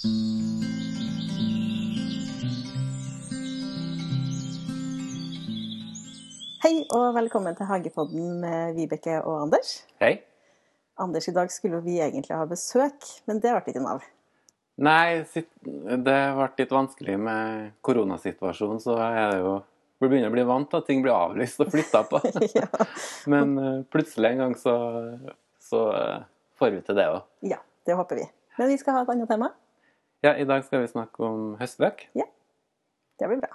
Hei og velkommen til Hagepodden med Vibeke og Anders. Hei. Anders, i dag skulle vi egentlig ha besøk, men det ble ikke noe av. Nei, det ble litt vanskelig med koronasituasjonen, så er det jo Vi begynner å bli vant til at ting blir avlyst og flytta på. ja. Men eh, plutselig en gang så, så eh, får vi til det òg. ja, det håper vi. Men vi skal ha et annet tema. Ja, i dag skal vi snakke om høstløk. Det blir bra.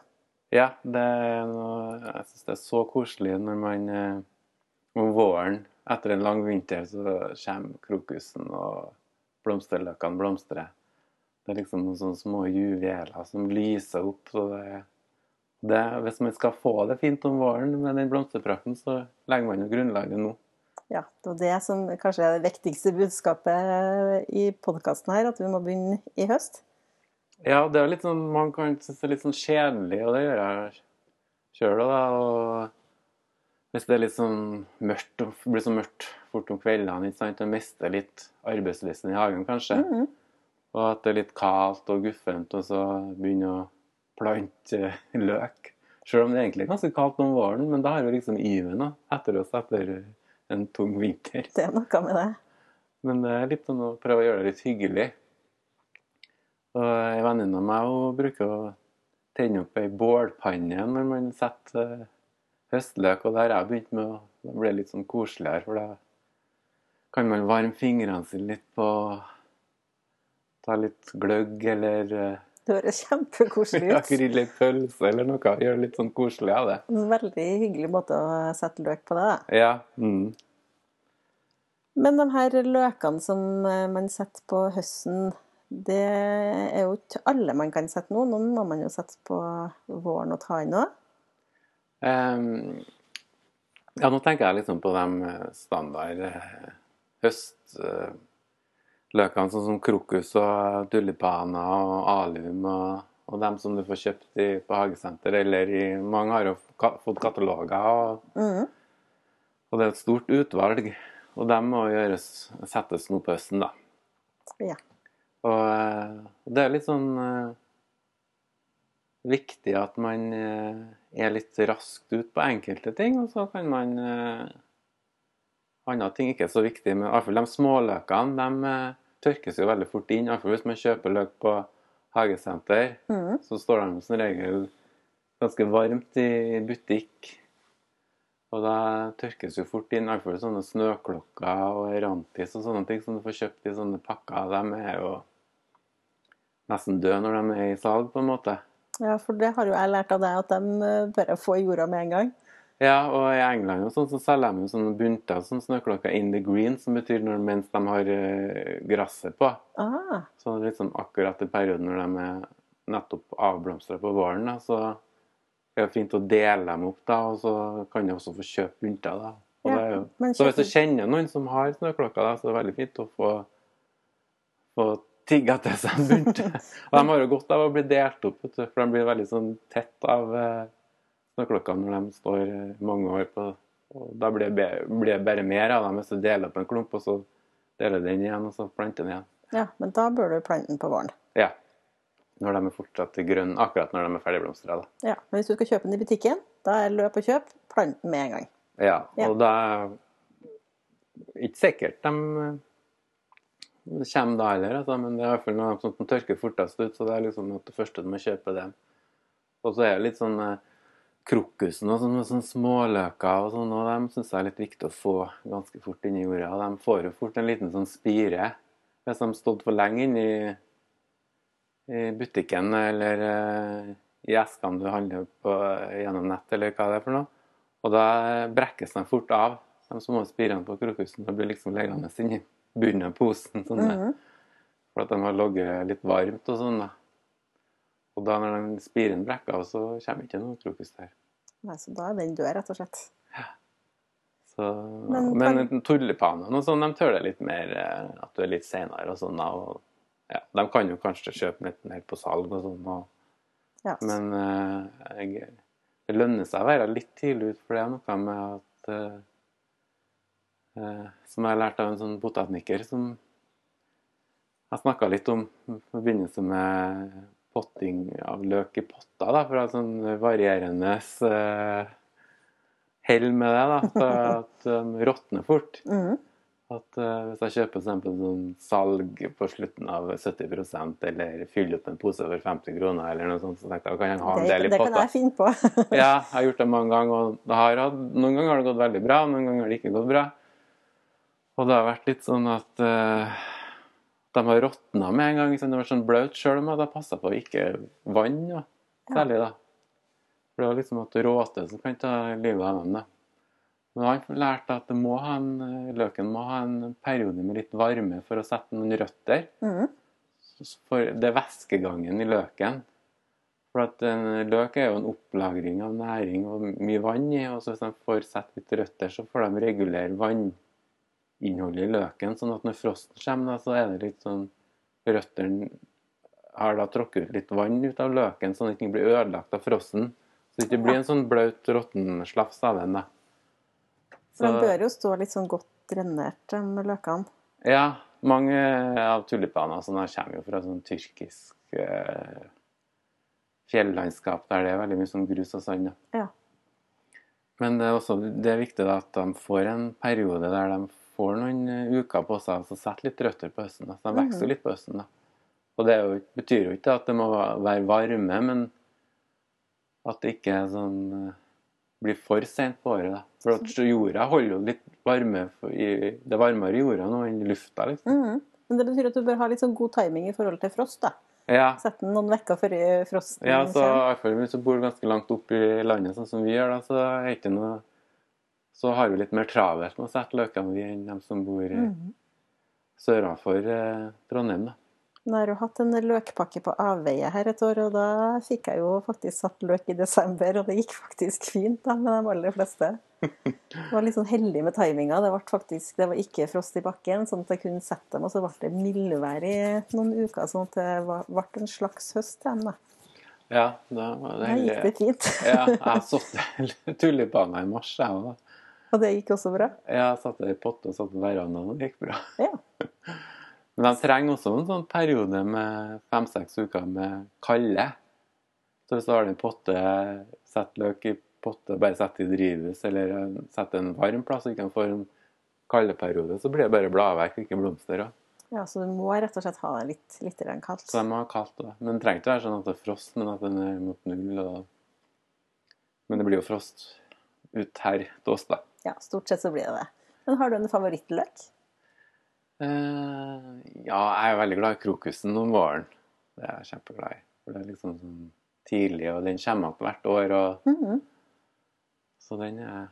Ja, det er noe Jeg syns det er så koselig når man eh, om våren, etter en lang vinter, så kommer krokusen og blomsterløkene blomstrer. Det er liksom noen sånne små juveler som lyser opp. så det, det, Hvis man skal få det fint om våren med den blomsterprakten, så legger man jo grunnlaget nå. Ja, Det var det som kanskje er det viktigste budskapet i podkasten her, at vi må begynne i høst. Ja, det er litt sånn, man kan synes det er litt sånn kjedelig, og det gjør jeg sjøl òg. Og hvis det er litt sånn mørkt, og blir så mørkt fort om kveldene, ikke sant, og mister litt arbeidslysten i hagen, kanskje. Mhm. Og at det er litt kaldt og guffent, og så begynne å plante løk. Selv om det egentlig er ganske kaldt om våren, men da har vi liksom iven etter oss etter en tung vinter. Det er noe med det. Men det er litt sånn å prøve å gjøre det litt hyggelig. Og ei venninne av meg hun bruker å tenne opp ei bålpanne når man setter eh, høstløk, og det har jeg begynt med. å bli litt sånn koseligere, for da kan man varme fingrene sine litt på Ta litt gløgg eller eh, Det høres kjempekoselig ja, ut. grille ei pølse eller noe. Gjøre litt sånn koselig av det. En veldig hyggelig måte å sette løk på det. da. Ja. Mm. Men de her løkene som eh, man setter på høsten, det er jo ikke alle man kan sette nå. Noen må man jo sette på våren og ta inn òg. Um, ja, nå tenker jeg liksom på de eh, standard eh, høstløkene, sånn som krokus og tulipaner og alium, og, og dem som du får kjøpt i, på hagesenter, eller i Mange har jo fått kataloger, og, mm. og det er et stort utvalg. Og de må gjøres, settes nå på høsten, da. Ja. Og eh, det er litt sånn eh, viktig at man eh, er litt raskt ut på enkelte ting, og så kan man Andre ting ikke er så viktig, men i hvert fall de småløkene de tørkes jo veldig fort inn. Iallfall hvis man kjøper løk på hagesenter, mm. så står de som regel ganske varmt i butikk. Og da tørkes jo fort inn. Iallfall sånne snøklokker og Rantis og sånne ting som du får kjøpt i sånne pakker. De er jo nesten døde når de er i salg, på en måte. Ja, for det har jo jeg lært av deg, at de bør bare får i jorda med en gang. Ja, og i England og sånn, så selger de jo sånne bunter som snøklokker in the green, som betyr når, mens de har eh, gresset på. Ah, Så liksom sånn akkurat i perioden når de er nettopp avblomstra på våren, da, så er det fint å dele dem opp, da, og så kan du også få kjøpe bunter. da. Ja, det jo, så hvis du kjenner noen som har snøklokker, da, så er det veldig fint å få, få tigga til seg en bunt. og de har jo godt av å bli delt opp, for de blir veldig sånn tett av eh, snøklokkene når de står eh, mange år på og Da blir det, blir det bare mer av dem hvis du deler opp en klump, og så deler den igjen, og så planter den igjen. ja, men da bør du plante den på våren. Ja. Når de er fortsatt grønne, akkurat når de er ferdigblomstra. Ja, men hvis du skal kjøpe den i butikken, da er løp og kjøp, plant den med en gang. Ja, Ja. og da er ikke sikkert de eh, kommer da heller, altså, men det er i hvert fall noe som tørker fortest ut, så det er liksom at det første du må kjøpe det. Og så er det litt sånn eh, krokusen og sånne, sånne småløker og sånn, og dem syns jeg er litt viktig å få ganske fort inn i jorda. De får jo fort en liten sånn spire hvis de har stått for lenge inn i, i butikken eller uh, i eskene du handler på eh, gjennom nett, eller hva det er for noe. Og da brekkes de fort av, de små spirene på krokusen. og blir liksom liggende inni bunnen av posen. Sånn, Mhm. For at de har ligget litt varmt og sånn. da. Og da når den spiren brekker av, så kommer ikke noe krokus der. Nei, så da er den død, rett og slett. Så, Men men kan- tulipanene og sånn, de tåler litt mer eh, at du er litt senere og sånn. Og, ja, de kan jo kanskje kjøpe litt mer på salg og sånn. Og, Ja. men uh, jeg, det lønner seg å være litt tidlig ute, for det er noe med at uh, uh, Som jeg har lært av en sånn botaniker som Jeg snakka litt om i forbindelse med potting av løk i potter, da, for å ha sånn varierende uh, hell med det. da, så At de råtner fort. Mhm. At uh, Hvis jeg kjøper eksempel sånn salg på slutten av 70% eller fyller opp en pose for 50 kroner, eller noe sånt, så tenkte jeg kan jeg ha en del i potta. det kan jeg finne på. Ja, jeg har gjort det mange ganger, og det har, noen ganger har det gått veldig bra, noen ganger har det ikke gått bra. Og det har vært litt sånn at eh, de har råtna med en gang. Liksom. Det var sånn blaut sjøl om jeg hadde passa på å ikke vann, ja. særlig da. For det var liksom at råte som kan ta livet av dem. da. Men han lærte at det må ha en, løken må ha en periode med litt varme for å sette noen røtter. Mm. For det er væskegangen i løken. For at en løk er jo en opplagring av næring og mye vann i. Og så hvis de får sette litt røtter, så får de regulere vanninnholdet i løken. Sånn at når frosten kommer, så er det litt sånn Røttene har da tråkket ut litt vann ut av løken, sånn at den ikke blir ødelagt av frosten. Så det ikke blir en sånn blaut, råtten slafs av den. da. For den bør jo stå litt sånn godt drenert, de løkene. Ja, mange av tulipanene sånn her kommer jo fra sånn tyrkisk eh, fjellandskap der det er veldig mye sånn grus og sand. Ja. Men det er også det er viktig da, at de får en periode der de får noen eh, uker på seg og setter litt røtter på høsten. Så de vokser Mhm. litt på høsten. da. Og det jo, betyr jo ikke at det må være varme, men at det ikke er sånn eh, blir for sent på året. da. For at jorda holder jo litt varme i, Det er varmere i jorda nå enn i lufta. liksom. Mhm. Men det betyr at du bør ha litt sånn god timing i forhold til frost, da. Ja, Sette den noen uker før frosten Ja, så iallfall hvis du bor ganske langt opp i landet, sånn som vi gjør, da, så er det ikke noe Så har vi litt mer travelt med å sette løkene vi enn de som bor mm. Sørafor eh, Trondheim. da. Nå har jeg hatt en løkpakke på avveie her et år, og da fikk jeg jo faktisk satt løk i desember, og det gikk faktisk fint da, med de aller fleste. Jeg var litt sånn heldig med timinga. Det, faktisk, det var ikke frost i bakken, sånn at jeg kunne sette dem, og så ble det mildvær i noen uker, sånn at det ble en slags høst igjen. Da. Ja, da var det Da gikk det fint. Ja, jeg satt tulipaner i mars, jeg òg. Og det gikk også bra. Ja, Jeg satte det i potte og satte på verandaen, og det gikk bra. Ja. Men de trenger også en sånn periode med fem-seks uker med kalde. Så hvis du har en potte, sett løk i potte, bare sett i drivhus, eller sett en varm plass, så ikke får en kaldeperiode, så blir det bare bladverk, ikke blomster. også. Ja, så du må rett og slett ha det litt, litt kaldt. Så de må ha kaldt òg. Men det trenger ikke være sånn at det er frost, men at den er mot null. Og... Men det blir jo frost ut her til oss, da. Ja, stort sett så blir det det. Men har du en favorittløk? Uh, ja, jeg er veldig glad i krokusen om våren. Det er jeg kjempeglad i. For det er liksom sånn tidlig, og den kommer opp hvert år. Og, Mhm. så den er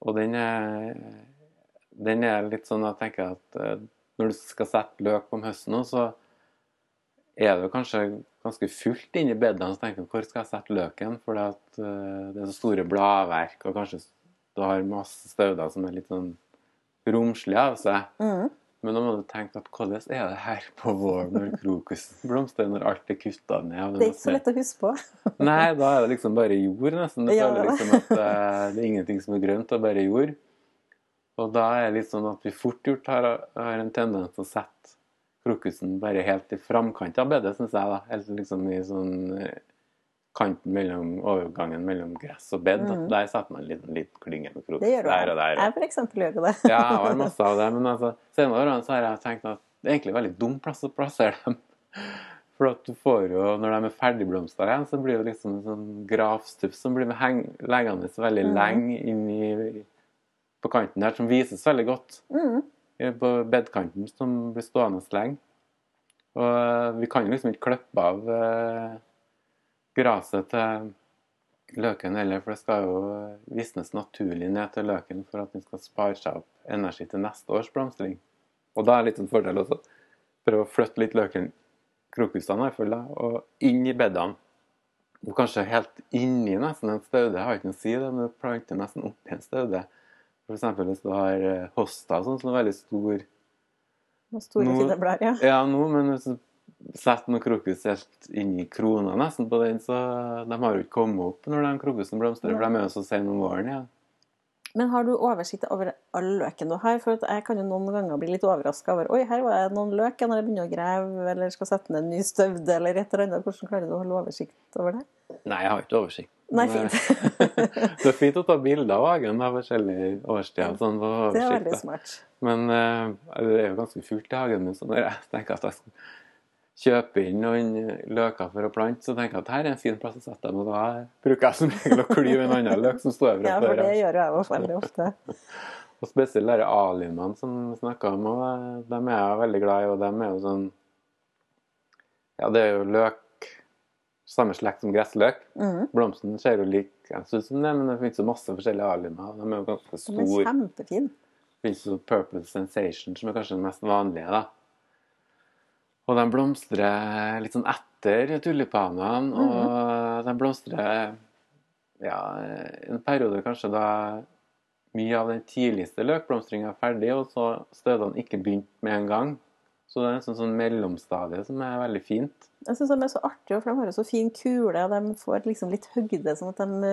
Og den er Den er litt sånn at jeg tenker at eh, når du skal sette løk om høsten nå, så er det kanskje ganske fullt inni bedene. Så tenker du hvor skal jeg sette løken? For eh, det er så store bladverk, og kanskje du har masse stauder som er litt sånn romslige av seg. Mm. Men da må du tenke at hvordan er det her på våren når krokusen blomstrer, når alt er kutta ned? Det er ikke så lett å huske på. Nei, da er det liksom bare jord, nesten. Du Ja, føler liksom at eh, det er ingenting som er grønt, det er bare jord. Og da er det litt sånn at vi fort gjort har, har en tendens til å sette krokusen bare helt i framkant av bedet, syns jeg. da. Helt liksom i sånn eh, kanten mellom overgangen mellom gress og bed. Mhm. Der setter man en liten, liten klynge med krokus. Det gjør du. der og der. Jeg for eksempel gjør det. Ja, jeg har masse av det. Men altså, senere årene så har jeg tenkt at det er egentlig veldig dum plass å plassere dem. For at du får jo, når de er ferdigblomstra igjen, så blir det liksom en sånn gravstuff som blir heng, liggende veldig mm. lenge inni på kanten der, som vises veldig godt eh, på bedkanten, som blir stående lenge. Og eh, vi kan jo liksom ikke klippe av til løken heller, for det skal jo visnes naturlig ned til løken for at den skal spare seg opp energi til neste års blomstring. Og da er det litt en fordel også prøve å flytte litt løken, krokusene i hvert fall, og inn i bedene. Og kanskje helt inni nesten en staude. Jeg har ikke noe å si det, men du planter nesten oppi en staude. Eksempel hvis du har eh, hosta, sånn som er veldig stor Noen store, Nå- fine ja. ja, nå, men hvis du setter noen krokus helt inni krona nesten på den, så de har jo ikke kommet opp når den krokusen blomstrer, for de er jo så sene om våren igjen. Men har du oversikt over all løken du har? For jeg kan jo noen ganger bli litt overraska over Oi, her var det noen løk når jeg begynner å grave, eller skal sette ned en ny støvde, eller et eller annet. Hvordan klarer du å holde oversikt over det? Nei, jeg har ikke oversikt. Nei, fint. eh, det er fint å ta bilder av hagen av forskjellige årstider. Sånn, Det er veldig smart. Men uh, det er jo ganske fullt i hagen min, så når jeg tenker at jeg skal kjøpe inn noen løker for å plante, så tenker jeg at her er en fin plass å sette dem, og da bruker jeg som regel å klyve en annen løk som står over Ja, for det gjør jeg også veldig ofte. Og spesielt de alimaene som vi snakka om, og eh, dem er jeg veldig glad i, og dem er jo sånn Ja, det er jo løk samme slekt som gressløk. Mhm. Blomsten ser jo lik ut som det, men det finnes jo masse forskjellige alimer. De er jo ganske Den er store. Det finnes jo Purple Sensation, som er kanskje den mest vanlige. da. Og de blomstrer litt sånn etter tulipanene, og de blomstrer ja, en periode kanskje da mye av den tidligste løkblomstringa er ferdig, og så stødene ikke begynt med en gang. Så det er en sånn, mellomstadie som er veldig fint. Jeg syns de er så artige, for de har jo så fin kule, og de får liksom litt høgde, sånn at de,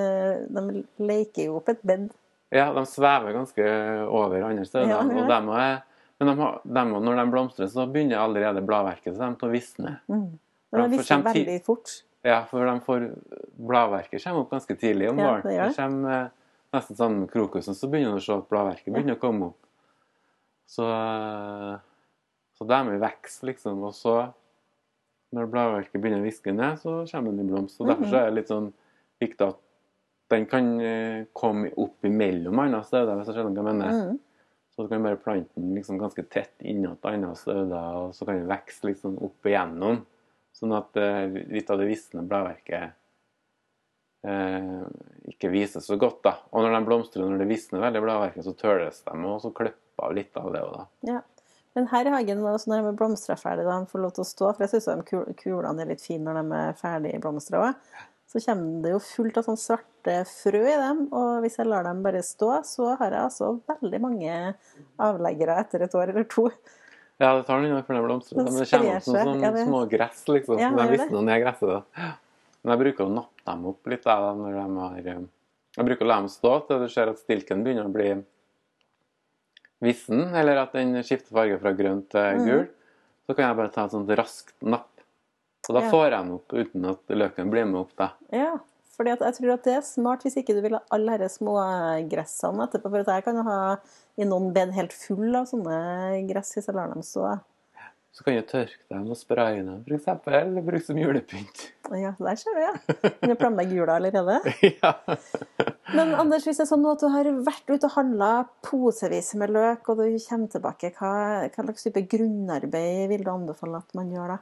de leker jo opp et bed. Ja, de svever ganske over andre steder. Ja, ja. og de er, men de de, når de blomstrer, så begynner allerede bladverket så de til å visne. Mm. Men de visner veldig fort. Ja, for de får, bladverket kommer opp ganske tidlig om Ja, våren. det det. kommer eh, nesten med krokusen, så begynner du å se at bladverket begynner å komme opp. Så, eh, så de er i vekst, liksom. Og så, når bladverket begynner å viske ned, så kommer den i blomst. Og derfor så er det litt sånn viktig at den kan eh, komme opp imellom andre steder, hvis jeg skjønner hva jeg mener. Mm. Så du kan bare plante den liksom ganske tett innat andre steder, og så kan den vokse liksom opp igjennom. Sånn at eh, litt av det visne bladverket eh, ikke vises så godt. da. Og når de blomstrer, når det visner veldig bladverket, så tøles de, og så klipper av litt av det òg, da. Ja. Men her i hagen, også når de er blomstra ferdig, da de får lov til å stå, for jeg syns kulene er litt fine når de er ferdig blomstra òg, så kommer det jo fullt av sånn svarte frø i dem. Og hvis jeg lar dem bare stå, så har jeg altså veldig mange avleggere etter et år eller to. Ja, det tar noen år før de blomstrer, men det kommer opp sprer sånn, ja, sånn det- små gress, liksom. Ja, de visner ned gresset, da. Men jeg bruker å nappe dem opp litt, da, når de har eh, Jeg bruker å la dem stå til du ser at stilken begynner å bli vissen, eller at den skifter farge fra grønt til gul. gul. Så kan jeg bare ta et sånt raskt napp. Og da får jeg den opp uten at løken blir med opp, da. Ja, fordi jeg tror at det er smart hvis ikke du vil ha alle disse smågressene etterpå. For at jeg kan ha i noen bed helt full av sånne gress hvis jeg lar dem stå. Så kan du tørke dem og spraye dem, for eksempel, eller bruke som julepynt. Ja, der ser du, ja. Kan du planlegge jula allerede? ja. Men Anders, hvis det er sånn at du har vært ute og handla posevis med løk, og du kommer tilbake, hva, hva slags type grunnarbeid vil du anbefale at man gjør da?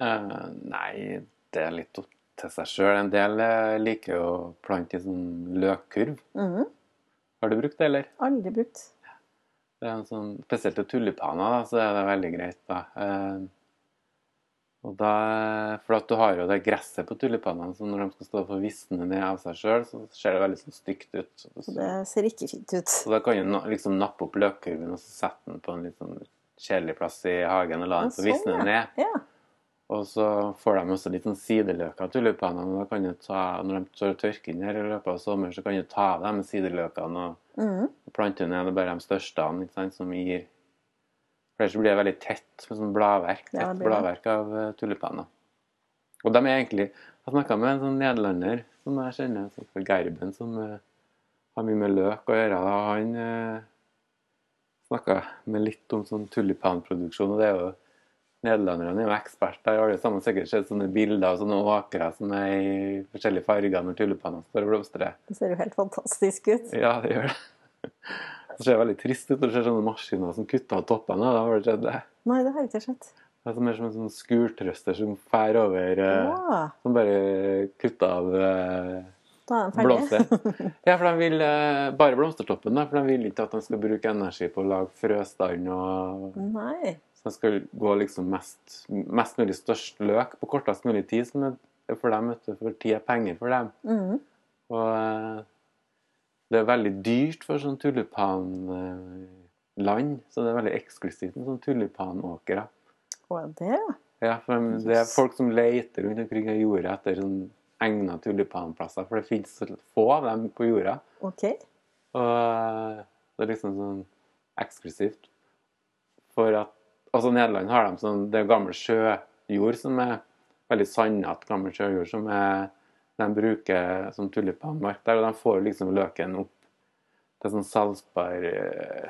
Eh, nei, det er litt opp til seg sjøl. En del eh, liker jo å plante i sånn løkkurv. Mhm, Har du brukt det, eller? Aldri brukt. Det er en sånn, spesielt til tulipaner, da, så er det veldig greit. da. Eh, og da, For at du har jo det gresset på tulipanene, så når de skal stå for visne ned av seg sjøl, så ser det veldig sånn stygt ut. Så, det ser ikke fint ut. så da kan du liksom nappe opp løkkurven og så sette den på en litt sånn kjedelig plass i hagen og la den Ja, få sånn, visne ja. ned. Ja. Og så får de også litt sånn sideløker, tulipanene. og Da kan du ta, når de og tørker inn her i løpet av sommeren, så kan du ta av de sideløkene og Mhm. plante ned bare de største som gir For ellers blir det veldig tett med sånn bladverk, tett ja, bladverk av eh, tulipaner. Og de er egentlig Jeg snakka med en sånn nederlander som jeg kjenner, som fra Gerben, som uh, har mye med løk å gjøre. Da. Han uh, snakka med litt om sånn tulipanproduksjon, og det er jo Nederlenderne er jo eksperter. har Alle sammen sikkert sett sånne bilder av sånne åkre som er i forskjellige farger når tulipanene står og blomstrer. Det ser jo helt fantastisk ut. Ja, det gjør det. Det ser veldig trist ut når du ser sånne maskiner som kutter av toppene. Da har det skjedd det? Nei, det har jeg ikke sett. Det er mer som en sånn skurtrøster som fær over eh, Ja, Som bare kutter av eh, er blomster. Ja, for de vil eh, bare blomstertoppen, da, for de vil ikke at de skal bruke energi på å lage frøstand. og Nei. De skal gå liksom mest, mest mulig størst løk på kortest mulig tid, som er for dem, vet du, for tid er penger for dem. Mm. Og eh, det er veldig dyrt for sånn tulipanland, så det er veldig eksklusivt med sånn tulipanåkre. Og det, ja. Ja, for det er folk som leter rundt omkring i jorda etter sånn egna tulipanplasser, for det finnes så få av dem på jorda. Okay. Og eh, det er liksom sånn eksklusivt. For at Altså, Nederland har de sånn Det er gammel sjøjord som er veldig sandete gammel sjøjord som er, de bruker som tulipanmark der, og de får liksom løken opp til sånn salgsbar eh,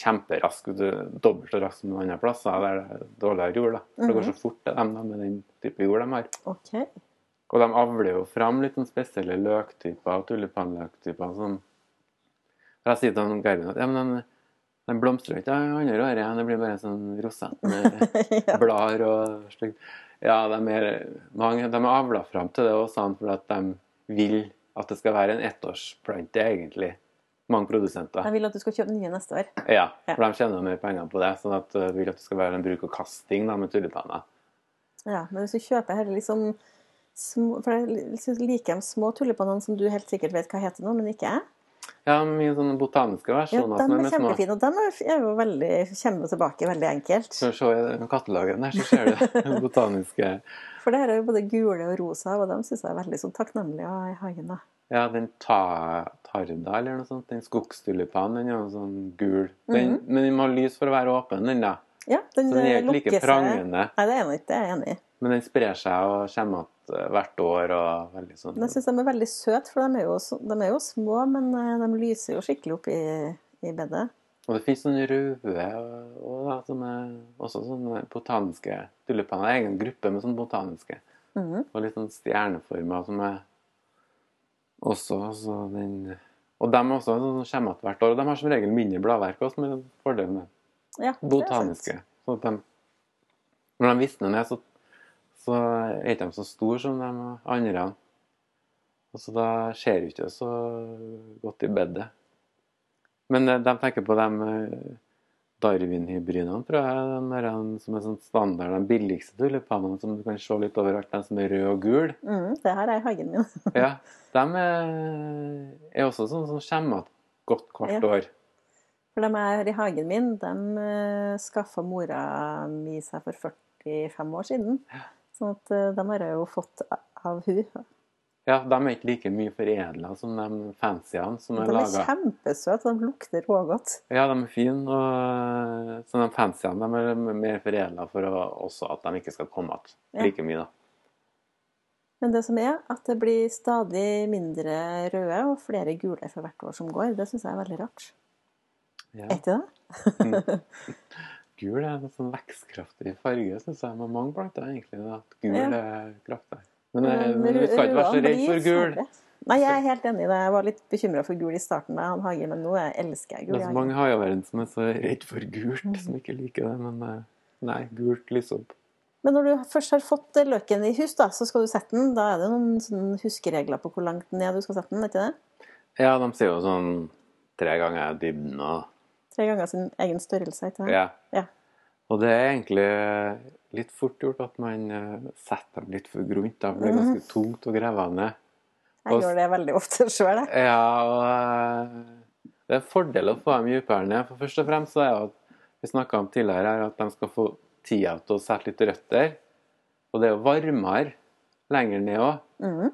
kjemperask, dobbelt så raskt som noen andre plasser der det er dårligere jord. da. For Det går så fort til dem da, med den type jord de har. Okay. Og de avler jo fram litt sånn spesielle løktyper, tulipanløktyper sånn. Jeg sier til han Geir at ja, men den, den blomstrer ikke ikke andre året, det blir bare sånn rosett med ja. blader og slikt. Ja, de er, mange, de er avla fram til det også, for at de vil at det skal være en ettårsplante, egentlig. Mange produsenter. De vil at du skal kjøpe nye neste år. Ja, Ja. for de tjener mer penger på det. sånn at de vil at det skal være en bruk og kasting da, med tulipaner. Ja, men hvis du kjøper her liksom små, For jeg liker de små tulipanene som du helt sikkert vet hva heter nå, men ikke jeg. Ja, mye sånne botaniske versjoner. Ja, de er er kjempefine, og de er- jo veldig kommer tilbake veldig enkelt. Så se i katalogen der, så ser du den botaniske For det her er jo både gule og rosa, og de syns jeg er veldig sånn takknemlige i hagen. da. Ja, den ta, tarda eller noe sånt. Den skogstulipanen, den er jo sånn gul. Den, Mhm. Men den må ha lys for å være åpen, den da. Ja, den, Så den er ikke lukker like seg- prangende. Nei, det er den ikke, det er jeg enig i. Men den sprer seg og kommer igjen hvert år og veldig sånn. Jeg syns de er veldig søte, for de er, jo, de er jo små, men eh, de lyser jo skikkelig opp i, i bedet. Og det finnes sånne røde og, da, som er også sånne botaniske tulipaner. Er egen gruppe med sånne botaniske. Mhm. Og litt sånn stjerneformer som er også så den Og de er også sånn, som kommer igjen hvert år. Og de har som regel mindre bladverk også, som er en med Ja, botaniske. sant. Så at de, når de visner ned, så, så er ikke de så store som de andre. Og så da ser jo ikke det så godt i bedet. Men eh, de tenker på de eh, Darwin-hybridene, tror jeg. De er eh, som er sånn standard, de billigste tulipanene som du kan se litt overalt. De som er røde og gule. Mm, det her er i hagen min. Ja, de er, er også sånn som kommer igjen godt hvert Ja. år. For de er i hagen min, de skaffa mora mi seg for 45 år siden. Sånn at eh, de har jeg jo fått av hun. Ja, de er ikke like mye foredla som de fancyene som De er er kjempesøte, de lukter rågodt. Ja, de er fine. Og så de fancyene de er mer foredla for å, også at de ikke skal komme igjen like mye. da. Men det som er, at det blir stadig mindre røde og flere gule for hvert år som går. Det syns jeg er veldig rart. Ja. Er ikke det? Gul er en sånn vekstkraftig farge, syns jeg. Med mange planter, egentlig. At Gul Ja. er kraftig. Men, eh, Men du skal ikke være så redd for gul. Nei, jeg er helt enig i det. Jeg var litt bekymra for gul i starten da jeg hadde hage, men nå jeg elsker jeg Det gul. er i så mange hageverden som er så redd for gult, som ikke liker det. Men eh, nei, gult lyser opp. Men når du først har fått løken i hus, da, så skal du sette den. Da er det noen sånne huskeregler på hvor langt ned du skal sette den, er ikke det? Ja, de sier jo sånn tre ganger dybden og Tre ganger sin egen størrelse, ikke sant? Ja. Ja. Og det er egentlig litt fort gjort at man eh, setter dem litt for grunt, da, for det Mhm. ganske tungt å grave ned. Jeg Og- gjør det veldig ofte sjøl, jeg. Ja, og eh, det er en fordel å få dem dypere ned. For først og fremst så er det at vi snakka om tidligere her, at de skal få tida til å sette litt røtter. Og det er jo varmere lenger ned òg. Mhm.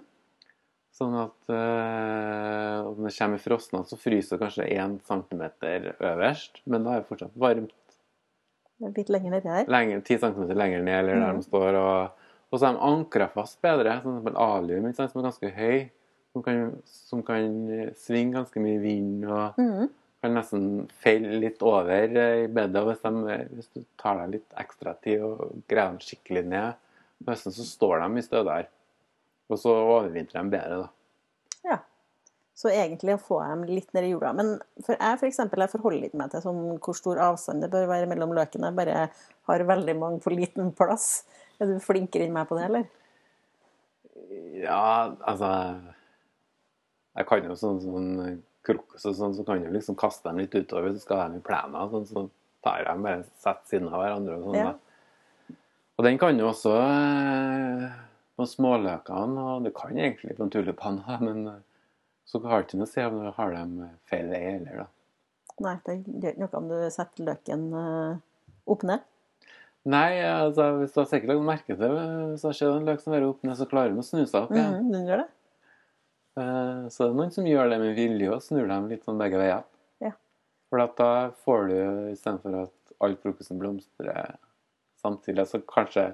Sånn at øh, om det kommer frosne, så fryser det kanskje 1 cm øverst. Men da er det fortsatt varmt Litt lenger nedi der. lenger, 10 cm lenger ned, eller der mm. de står. Og, og så er de ankra fast bedre. Som eksempel alium, som er ganske høy. Som kan, som kan svinge ganske mye vind og mm. kan nesten feile litt over i bedet. Hvis, de, hvis du tar deg litt ekstra tid og greier dem skikkelig ned Nesten så står de mye stødigere. Og så overvintrer de bedre, da. Ja. Så egentlig å få dem litt ned i jorda. Men for jeg for eksempel, jeg forholder ikke meg til sånn hvor stor avstand det bør være mellom løkene. Jeg bare har veldig mange på liten plass. Er du flinkere enn meg på det, eller? Ja, altså Jeg kan jo sånn, sånn krokus og sånn, så kan jeg liksom kaste dem litt utover hvis du skal ha dem i plena. Sånn, så tar dem bare setter siden av hverandre. Og sånn Ja. Og den kan jo også eh, på småløkene, og du kan egentlig på en tulipan, men eh, så har det ikke noe å si om du har dem feil vei heller, da. Nei, det gjør ikke noe om du setter løken eh, opp ned. Nei, altså hvis du har sikkert lagt merke til det, hvis det skjer en løk som er opp ned, så klarer den å snu seg opp igjen. Mm, den gjør det. Eh, Så det er noen som gjør det med vilje og snur dem litt sånn begge veier. Ja. For da får du istedenfor at all frokosten blomstrer samtidig, så kanskje,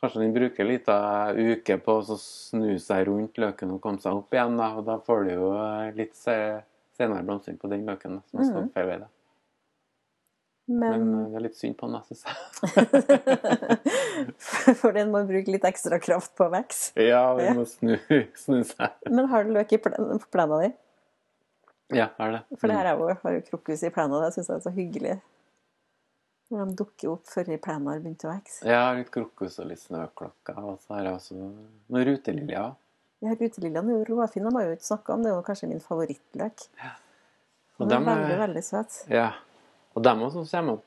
kanskje den bruker litt av uke på å snu seg rundt løken og komme seg opp igjen. Da, og da får du jo eh, litt senere blomstring på den løken da, som har stått feil vei. Da. Men Men eh, det er litt synd på den, syns jeg. For den må bruke litt ekstra kraft på vekst? Ja, den må snu, snu seg. Men har du løk i plena di? Ja, har det. For det her er jo, har jo krokus i plena, det syns jeg er så hyggelig. Når de dukker opp før plena har begynt å vokse. Ja, litt krokus og litt snøklokker, og så har jeg også noen ruteliljer. Ja, Ruteliljene er jo råfine, de har jo ikke snakka om. Det er jo kanskje min favorittløk. Og de er veldig, veldig søt. Ja. Og dem også kommer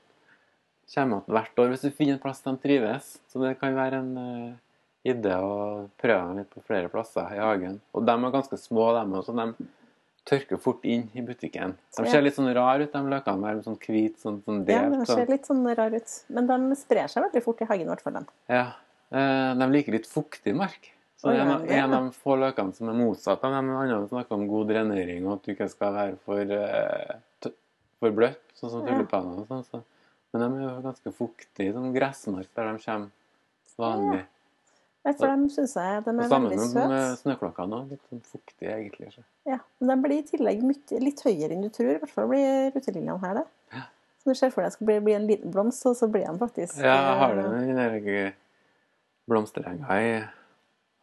opp hvert år hvis du finner en plass de trives. Så det kan være en uh, idé å prøve dem litt på flere plasser i hagen. Og de er ganske små, de også. De tørker fort inn i butikken. De Ja. ser litt sånn rar ut, de løkene der sånn hvit, sånn, sånn Ja, delt. de ser litt sånn rar ut. Men de sprer seg veldig fort i hagen, i hvert fall. de. Ja. Eh, de liker litt fuktig mark. Så Oi, en, av- en av de få løkene som er motsatt av dem, andre snakker om god drenering og at du ikke skal være for, eh, for bløtt, sånn som Ja. tulipaner og sånn. Så. Men de er jo ganske fuktige, sånn gressmark der de kommer vanlig. Nei, For dem syns jeg de er veldig søte. Sammen med snøklokkene òg. Litt sånn fuktige, egentlig. Så. Ja, men de blir i tillegg mye, litt høyere enn du tror. I hvert fall blir ruteliljene her det. Ja. Så du ser for deg at det skal bli, bli en liten blomst, og så blir den faktisk Ja, jeg har det eh, med den der blomsterenga i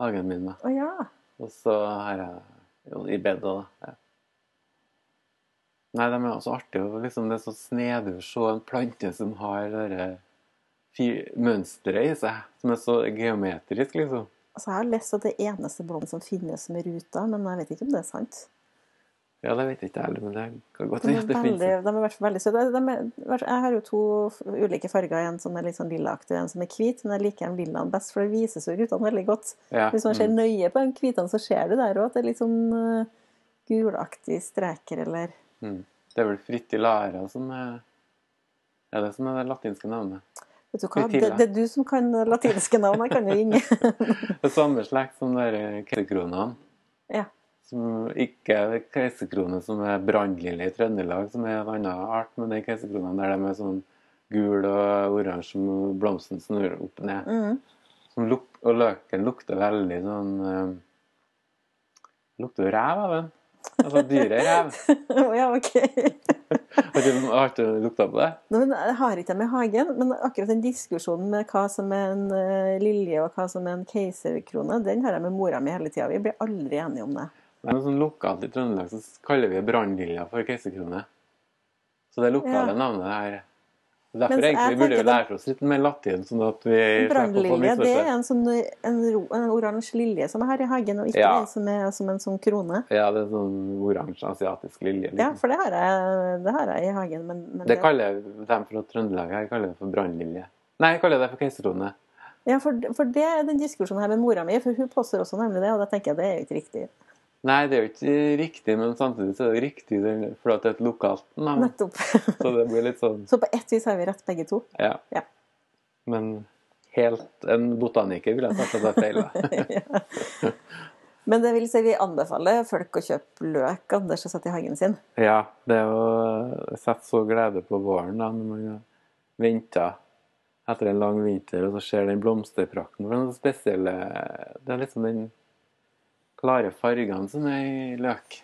hagen min. da. Å ja. Og så har jeg jo i bedet, da. Ja. Nei, de er også artige. Liksom, det er så snedig å se en plante som har det mønsteret i seg, som er så geometrisk, liksom. Altså, jeg har lest at det eneste blomst som finnes med ruta, men jeg vet ikke om det er sant. Ja, det vet jeg ikke heller, men det kan godt De hende det finnes. de er i hvert fall veldig søte. Jeg har jo to ulike farger, en som er litt sånn lillaaktig en som er hvit, men jeg liker den lillaen best, for det vises jo rutene veldig godt. Ja. Hvis man ser mm. nøye på den hvite, så ser du der òg at det er litt sånn uh, gulaktige streker, eller Mm. Det er vel fritillara som er Er det som er det latinske navnet? Vet du hva, det, det er du som kan latinske navn, jeg kan jo ingen. Det er samme slekt som de der keiserkronene. ja. Som ikke er keiserkrone som er brannlille i Trøndelag, som er en annen art, men er keiserkronene der de er sånn gul og oransje som blomsten snur opp ned. Mm. Som luk og løken lukter veldig sånn øh, Lukter jo ræv av den. Altså dyrerev. Ja, ok. Har du, har du lukta på det? Nå, men jeg har ikke dem i hagen, men akkurat den diskusjonen med hva som er en eh, lilje og hva som er en keiserkrone, den har jeg med mora mi hele tida. Vi blir aldri enige om det. Men sånn lokalt i Trøndelag så kaller vi brannlilja for keiserkrone. Så det lokale Ja. navnet er Derfor egentlig burde vi lære oss litt mer latin, sånn at vi Brannlilje det er en sånn en, en oransje lilje som er her i hagen, og ikke Ja. den som er som en sånn krone. Ja, det er sånn oransje asiatisk lilje. Ja, Liksom. for det har jeg, det har jeg i hagen. Men, men Det kaller de fra Trøndelag her kaller det for brannlilje. Nei, jeg kaller det for keiserkrone. Ja, for, for det er den diskusjonen her med mora mi, for hun påstår også nemlig det, og da tenker jeg det er jo ikke riktig. Nei, det er jo ikke riktig, men samtidig så er det riktig fordi det er et lokalt navn. Nettopp. Så det blir litt sånn Så på ett vis har vi rett begge to. Ja. Ja. Men helt En botaniker ville sagt at det er feil. da. Men det vil si vi anbefaler folk å kjøpe løk Anders og sette i hagen sin. Ja, det er å sette så glede på våren da, når man har venta etter en lang vinter, og så ser den blomsterprakten. For det er noe spesielle Det er liksom den klare fargene som er i løk.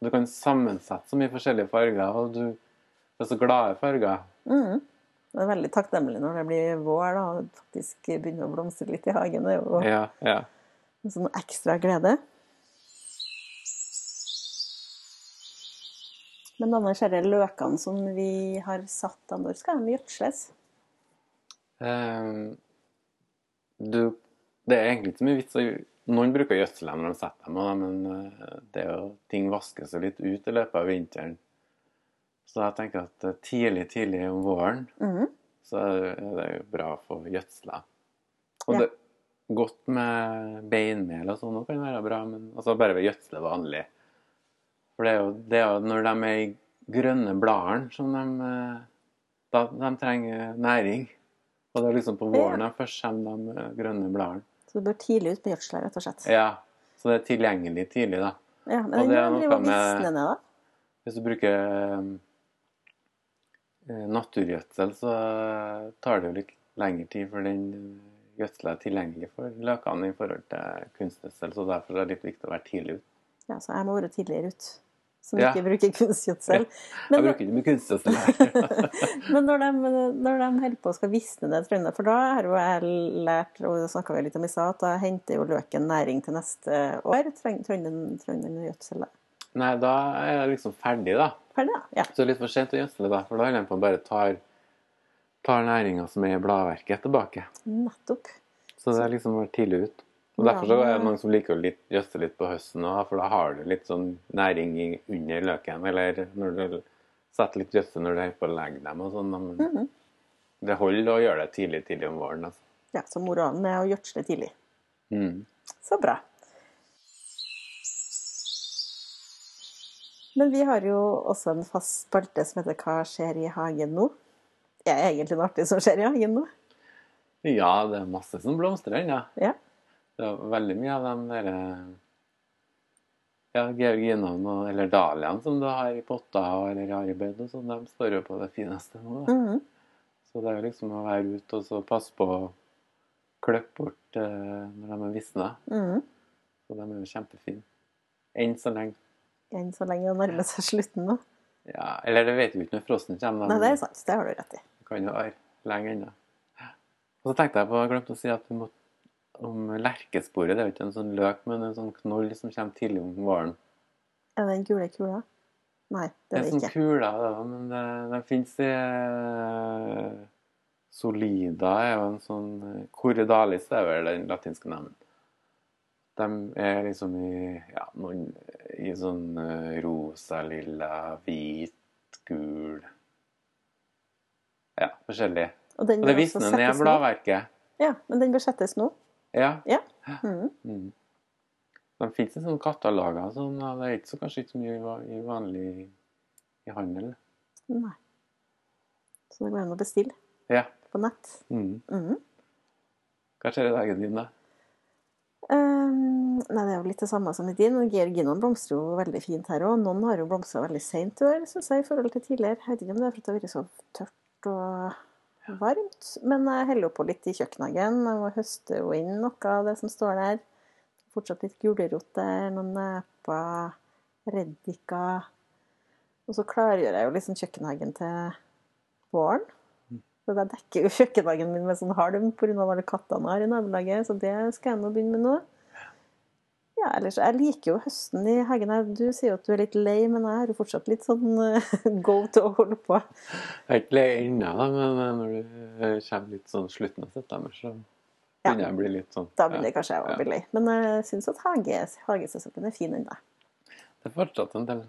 Du kan sammensette så mye forskjellige farger, og du det er så glade farger. Mm. Det er veldig takknemlig når det blir vår da, og faktisk begynner å blomstre litt i hagen. Det er jo Ja, ja. en sånn ekstra glede. Men denne det løkene som vi har satt, da, når skal de gjødsles? Um, du, det er egentlig ikke så mye vits å Noen bruker å gjødsle dem når de setter dem, men eh, det er jo, ting vasker seg litt ut i løpet av vinteren. Så jeg tenker at eh, tidlig, tidlig om våren Mhm. så er det jo bra å få gjødsla. Og Ja. det godt med beinmel og sånn kan være bra, men altså bare ved gjødsle vanlig. For det er jo, det er jo når de er i grønne bladene som de, eh, da, de trenger næring. Og det er liksom på våren de først kommer de grønne bladene. Så du bør tidlig ut på gjødsla, rett og slett. Ja, så det er tilgjengelig tidlig, da. Ja, men Og det er noe med- ned, da. Hvis du bruker eh, naturgjødsel, så tar det jo litt lengre tid for den gjødsla er tilgjengelig for løkene i forhold til kunstgjødsel. Så derfor er det litt viktig å være tidlig ute. Ja, så jeg må være tidligere ut. Som Ja. ikke bruker kunstgjødsel. Jeg bruker ikke mye kunstgjødsel her. men når, de, når de holder på å skal visne ned trøndene For da har jo jeg lært, og det snakka vi litt om i stad, at da henter jo løken næring til neste år. Trenger den gjødsel? da? Nei, da er jeg liksom ferdig, da. Ferdig. Ja. Så det litt for sent å gjødsle, da. For da holder de på å bare tar, tar næringa som er i bladverket, tilbake. Nettopp. Så det er liksom å være tidlig ut. Og Derfor så er det mange som liker å gjødsle litt på høsten òg, for da har du litt sånn næring under løken. Eller når du setter litt gjødsel når du holder på å legge dem og sånn. Mm Mhm. det holder å gjøre det tidlig, tidlig om våren. Altså. Ja, så moralen er å gjødsle tidlig. Mm. Så bra. Men vi har jo også en fast spalte som heter Hva skjer i hagen nå? Det er egentlig noe artig som skjer i hagen nå. Ja, det er masse som blomstrer ennå. Ja. Det er veldig mye av de der eh, ja, georginene eller dahliaene som du har i potter eller i arbeid, og sånn, de står jo på det fineste nå. Mm -hmm. Så det er jo liksom å være ute og så passe på å klippe bort eh, når de er visna. -hmm. Så de er jo kjempefine. Enn så lenge. Enn så lenge det nærmer seg slutten nå. Ja, eller det vet vi ikke når frosten kommer. Nei, det er sant. Det har du rett i. Det kan jo være lenge ennå. Og så tenkte jeg på, jeg glemte å si at vi må, om lerkesporet. Det er jo ikke en sånn løk, men en sånn knoll som kommer tidlig om våren. Er det den gule kula? Nei, det er Det ikke. det er sånn kula, da, men det, det fins i eh, Solida er jo en sånn Corridalis Coriodalis er vel den latinske navnet. De er liksom i ja, noen i sånn eh, rosa, lilla, hvit, gul Ja, forskjellig. Og den Og det visner ned bladverket. Ja, men den bør settes nå. Ja. Ja. Mm. Mm. De fins sånne kataloger. og Sånn, det er ikke så, kanskje ikke så mye i vanlig i handel. Nei. Så det går an å bestille Ja. på nett. Mm. Mm. Hva skjer i dagen din, da? Um, nei, det er jo litt det samme som i din. Georginoen blomstrer jo veldig fint her òg. Noen har jo blomstra veldig seint i år, syns jeg, i forhold til tidligere. Jeg vet ikke om det er fordi det har vært så tørt og varmt. Men jeg heller på litt i kjøkkenhagen. og høster jo inn noe av det som står der. Fortsatt litt gulrot der, noen neper, reddiker. Og så klargjør jeg jo liksom kjøkkenhagen til våren. Så jeg dekker jo kjøkkenhagen min med sånn halm pga. alle kattene jeg har i nabolaget, så det skal jeg nå begynne med nå. Ja, ellers, Jeg liker jo høsten i hagen. Du sier jo at du er litt lei, men jeg har jo fortsatt litt sånn eh, go til å holde på. Jeg er ikke lei ennå, men eh, når du eh, kommer litt sånn slutten av september, så Ja. begynner jeg å bli litt sånn Da begynner ja. kanskje jeg å bli lei. Men jeg syns at hage, hagesesongen er fin ennå. Det er fortsatt en del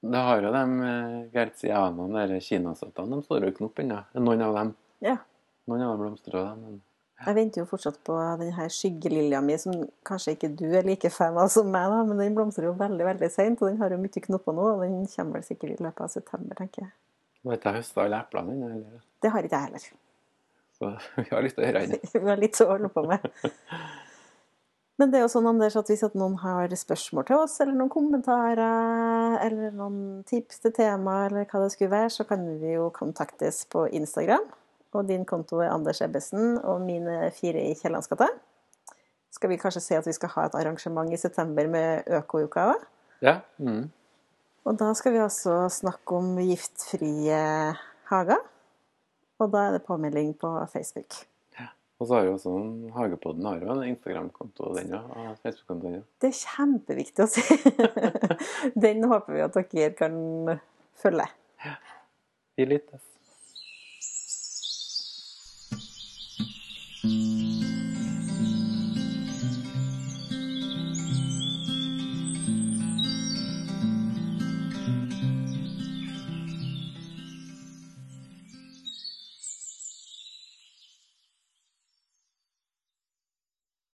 Det har jo de eh, gertsianene, de kinasøttene, de står jo i knop ennå. Noen av dem. Ja. Noen av dem blomstrer men Jeg venter jo fortsatt på den her skyggelilja mi, som kanskje ikke du er like fan av som meg, da, men den blomstrer jo veldig veldig seint, og den har jo mye knopper nå, og den kommer vel sikkert i løpet av september, tenker jeg. nå har ikke høsta alle eplene dine? eller? Det har ikke jeg heller. Så vi har litt å gjøre ennå. Vi har litt å holde på med. Men det er jo sånn, Anders, at hvis at noen har spørsmål til oss, eller noen kommentarer, eller noen tips til tema, eller hva det skulle være, så kan vi jo kontaktes på Instagram. Og din konto er Anders Ebbesen, og mine fire i Kiellandsgata. Skal vi kanskje se at vi skal ha et arrangement i september med Økouka òg? Ja. Mm. Og da skal vi altså snakke om giftfrie hager. Og da er det påmelding på Facebook. Ja. Og så har jo også en Hagepodden har jo en Instagram-konto den òg, og Facebook-konto den òg. Det er kjempeviktig å si. Den håper vi at dere kan følge. Ja. Gi litt. Música